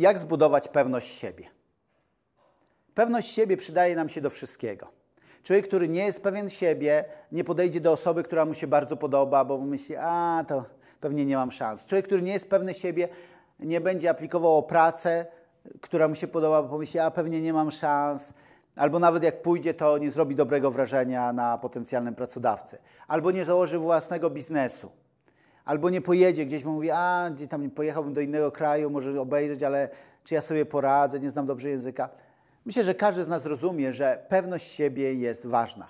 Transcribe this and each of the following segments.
jak zbudować pewność siebie. Pewność siebie przydaje nam się do wszystkiego. Człowiek, który nie jest pewien siebie, nie podejdzie do osoby, która mu się bardzo podoba, bo myśli, a to pewnie nie mam szans. Człowiek, który nie jest pewny siebie, nie będzie aplikował o pracę, która mu się podoba, bo pomyśli, a pewnie nie mam szans. Albo nawet jak pójdzie, to nie zrobi dobrego wrażenia na potencjalnym pracodawcy. Albo nie założy własnego biznesu. Albo nie pojedzie gdzieś, bo mówi, a gdzieś tam pojechałbym do innego kraju, może obejrzeć, ale czy ja sobie poradzę, nie znam dobrze języka. Myślę, że każdy z nas rozumie, że pewność siebie jest ważna.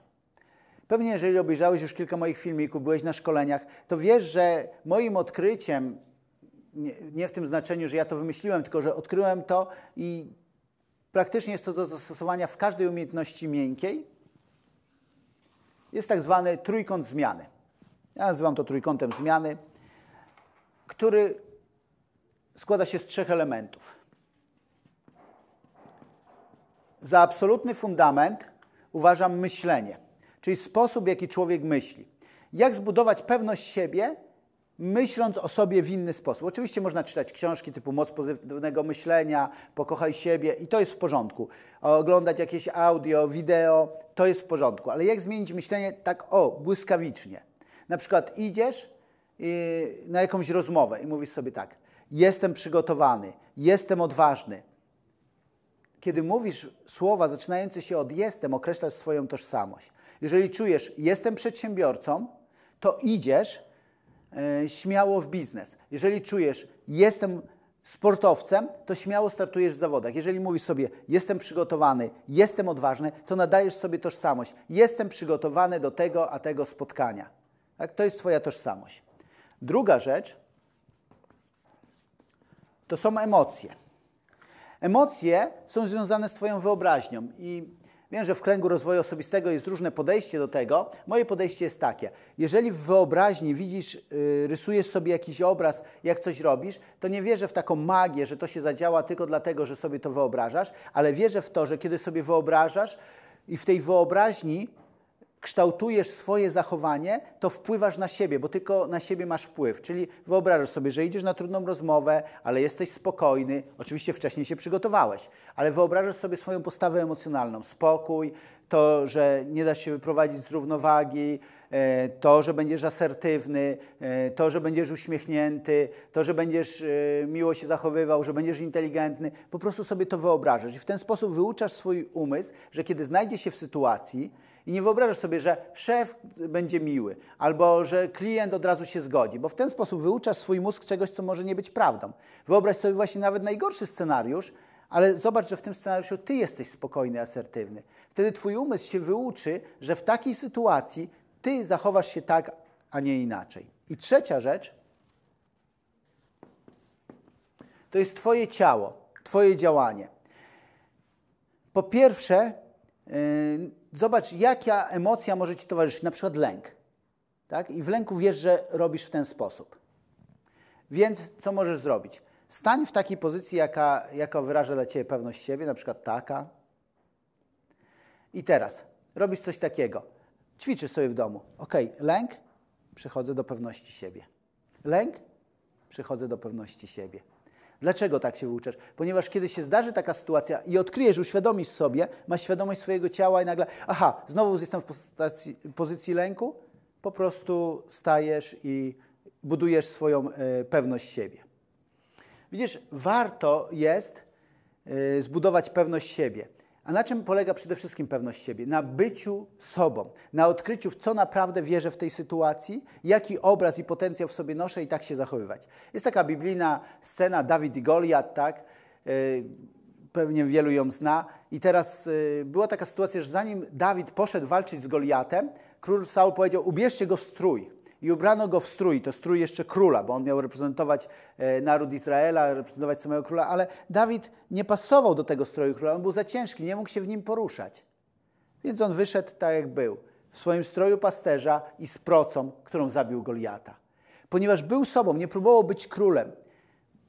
Pewnie, jeżeli obejrzałeś już kilka moich filmików, byłeś na szkoleniach, to wiesz, że moim odkryciem, nie, w tym znaczeniu, że ja to wymyśliłem, tylko że odkryłem to i praktycznie jest to do zastosowania w każdej umiejętności miękkiej, jest tak zwany trójkąt zmiany. Ja nazywam to trójkątem zmiany, który składa się z trzech elementów. Za absolutny fundament uważam myślenie, czyli sposób, w jaki człowiek myśli. Jak zbudować pewność siebie, myśląc o sobie w inny sposób. Oczywiście można czytać książki typu Moc pozytywnego myślenia, Pokochaj siebie i to jest w porządku. Oglądać jakieś audio, wideo, to jest w porządku. Ale jak zmienić myślenie tak o, błyskawicznie? Na przykład idziesz na jakąś rozmowę i mówisz sobie tak, jestem przygotowany, jestem odważny, kiedy mówisz słowa zaczynające się od jestem, określasz swoją tożsamość. Jeżeli czujesz, jestem przedsiębiorcą, to idziesz e, śmiało w biznes. Jeżeli czujesz, jestem sportowcem, to śmiało startujesz w zawodach. Jeżeli mówisz sobie, jestem przygotowany, jestem odważny, to nadajesz sobie tożsamość. Jestem przygotowany do tego, a tego spotkania. Tak? To jest Twoja tożsamość. Druga rzecz to są emocje. Emocje są związane z Twoją wyobraźnią i wiem, że w kręgu rozwoju osobistego jest różne podejście do tego. Moje podejście jest takie. Jeżeli w wyobraźni widzisz, yy, rysujesz sobie jakiś obraz, jak coś robisz, to nie wierzę w taką magię, że to się zadziała tylko dlatego, że sobie to wyobrażasz, ale wierzę w to, że kiedy sobie wyobrażasz i w tej wyobraźni kształtujesz swoje zachowanie, to wpływasz na siebie, bo tylko na siebie masz wpływ. Czyli wyobrażasz sobie, że idziesz na trudną rozmowę, ale jesteś spokojny. Oczywiście wcześniej się przygotowałeś, ale wyobrażasz sobie swoją postawę emocjonalną. Spokój, to, że nie dasz się wyprowadzić z równowagi, e, to, że będziesz asertywny, e, to, że będziesz uśmiechnięty, to, że będziesz e, miło się zachowywał, że będziesz inteligentny. Po prostu sobie to wyobrażasz i w ten sposób wyuczasz swój umysł, że kiedy znajdzie się w sytuacji, i nie wyobrażasz sobie, że szef będzie miły, albo że klient od razu się zgodzi, bo w ten sposób wyuczasz swój mózg czegoś, co może nie być prawdą. Wyobraź sobie właśnie nawet najgorszy scenariusz, ale zobacz, że w tym scenariuszu ty jesteś spokojny, asertywny. Wtedy twój umysł się wyuczy, że w takiej sytuacji ty zachowasz się tak, a nie inaczej. I trzecia rzecz to jest twoje ciało, twoje działanie. Po pierwsze, yy, zobacz, jaka emocja może ci towarzyszyć, na przykład lęk. Tak? I w lęku wiesz, że robisz w ten sposób. Więc co możesz zrobić? Stań w takiej pozycji, jaka, jaka wyraża dla ciebie pewność siebie, na przykład taka. I teraz robisz coś takiego. Ćwiczysz sobie w domu. Ok, lęk, przychodzę do pewności siebie. Lęk, przychodzę do pewności siebie. Dlaczego tak się wyuczasz? Ponieważ kiedy się zdarzy taka sytuacja i odkryjesz, uświadomisz sobie, masz świadomość swojego ciała i nagle, aha, znowu jestem w pozycji lęku, po prostu stajesz i budujesz swoją y, pewność siebie. Widzisz, warto jest y, zbudować pewność siebie. A na czym polega przede wszystkim pewność siebie? Na byciu sobą, na odkryciu, w co naprawdę wierzę w tej sytuacji, jaki obraz i potencjał w sobie noszę i tak się zachowywać. Jest taka biblijna scena Dawid i Goliat, tak? Y, pewnie wielu ją zna. I teraz y, była taka sytuacja, że zanim Dawid poszedł walczyć z Goliatem, król Saul powiedział: Ubierzcie go w strój i ubrano go w strój, to strój jeszcze króla, bo on miał reprezentować e, naród Izraela, reprezentować samego króla, ale Dawid nie pasował do tego stroju króla, on był za ciężki, nie mógł się w nim poruszać. Więc on wyszedł tak, jak był, w swoim stroju pasterza i z procą, którą zabił Goliata. Ponieważ był sobą, nie próbował być królem.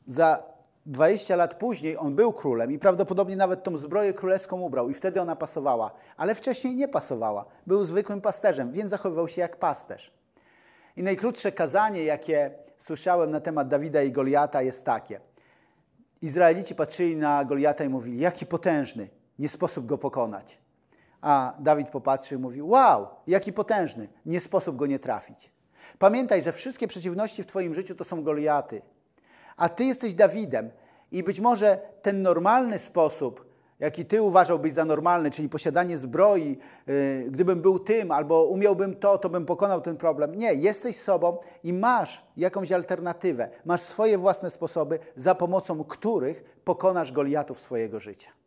Za 20 lat później on był królem i prawdopodobnie nawet tą zbroję królewską ubrał i wtedy ona pasowała, ale wcześniej nie pasowała. Był zwykłym pasterzem, więc zachowywał się jak pasterz. I najkrótsze kazanie, jakie słyszałem na temat Dawida i Goliata, jest takie. Izraelici patrzyli na Goliata i mówili, jaki potężny, nie sposób go pokonać. A Dawid popatrzył i mówił, wow, jaki potężny, nie sposób go nie trafić. Pamiętaj, że wszystkie przeciwności w Twoim życiu to są Goliaty, a Ty jesteś Dawidem i być może ten normalny sposób, jaki Ty uważałbyś za normalny, czyli posiadanie zbroi, yy, gdybym był tym albo umiałbym to, to bym pokonał ten problem. Nie, jesteś sobą i masz jakąś alternatywę, masz swoje własne sposoby, za pomocą których pokonasz Goliatów swojego życia.